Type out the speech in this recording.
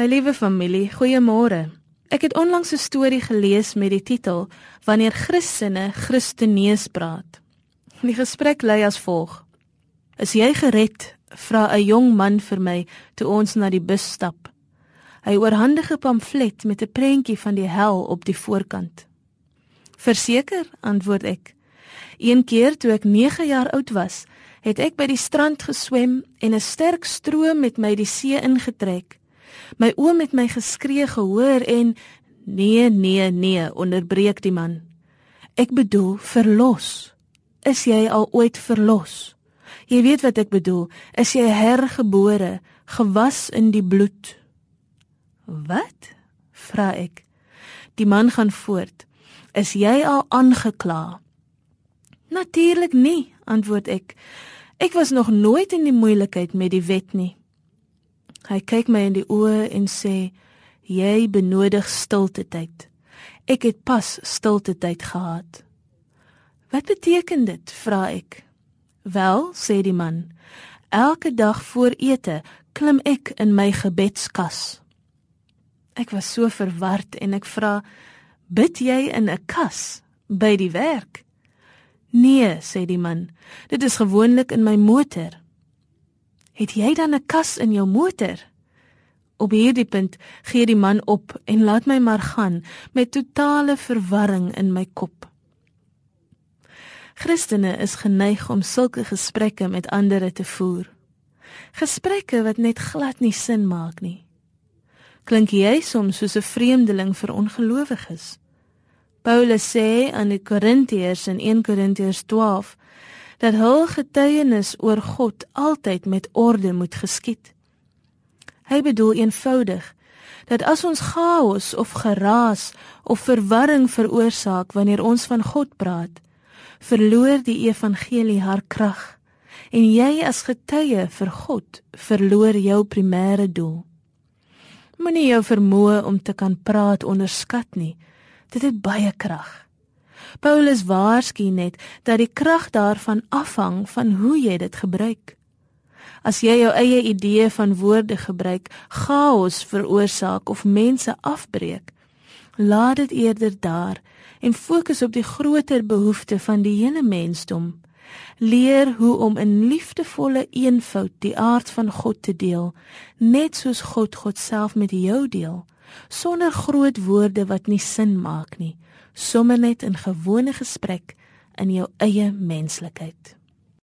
My liewe familie, goeiemôre. Ek het onlangs 'n storie gelees met die titel Wanneer Christene Christenees praat. Die gesprek lui as volg: Is jy gered? vra 'n jong man vir my toe ons na die bus stap. Hy oorhandig 'n pamflet met 'n prentjie van die hel op die voorkant. Verseker, antwoord ek. Een keer toe ek 9 jaar oud was, het ek by die strand geswem en 'n sterk stroom met my die see ingetrek. My oom het my geskree gehoor en nee, nee, nee, onderbreek die man. Ek bedoel verlos. Is jy al ooit verlos? Jy weet wat ek bedoel. Is jy hergebore, gewas in die bloed? Wat? vra ek. Die man gaan voort. Is jy al aangekla? Natuurlik nie, antwoord ek. Ek was nog nooit in die moeilikheid met die wet nie. Hy kyk my in die oë en sê: "Jy benodig stilte tyd. Ek het pas stilte tyd gehad." "Wat beteken dit?" vra ek. "Wel," sê die man, "elke dag voor ete klim ek in my gebedskas." Ek was so verward en ek vra: "Bid jy in 'n kas by die werk?" "Nee," sê die man. "Dit is gewoonlik in my motor." Het jy dan 'n kas in jou motor? Op hierdie punt gee die man op en laat my maar gaan met totale verwarring in my kop. Christene is geneig om sulke gesprekke met ander te voer. Gesprekke wat net glad nie sin maak nie. Klink jy soms soos 'n vreemdeling vir ongelowiges? Paulus sê aan die Korintiërs in 1 Korintiërs 12 dat hul getuienis oor God altyd met orde moet geskied. Hy bedoel eenvoudig dat as ons chaos of geraas of verwarring veroorsaak wanneer ons van God praat, verloor die evangelie haar krag en jy as getuie vir God verloor jou primêre doel. Moenie jou vermoë om te kan praat onderskat nie. Dit het baie krag. Paulus waarsku net dat die krag daarvan afhang van hoe jy dit gebruik. As jy jou eie idee van woorde gebruik, chaos veroorsaak of mense afbreek, laat dit eerder daar en fokus op die groter behoefte van die hele mensdom. Leer hoe om in liefdevolle eenvoud die aard van God te deel, net soos God God self met jou deel, sonder groot woorde wat nie sin maak nie sommer net in gewone gesprek in jou eie menslikheid.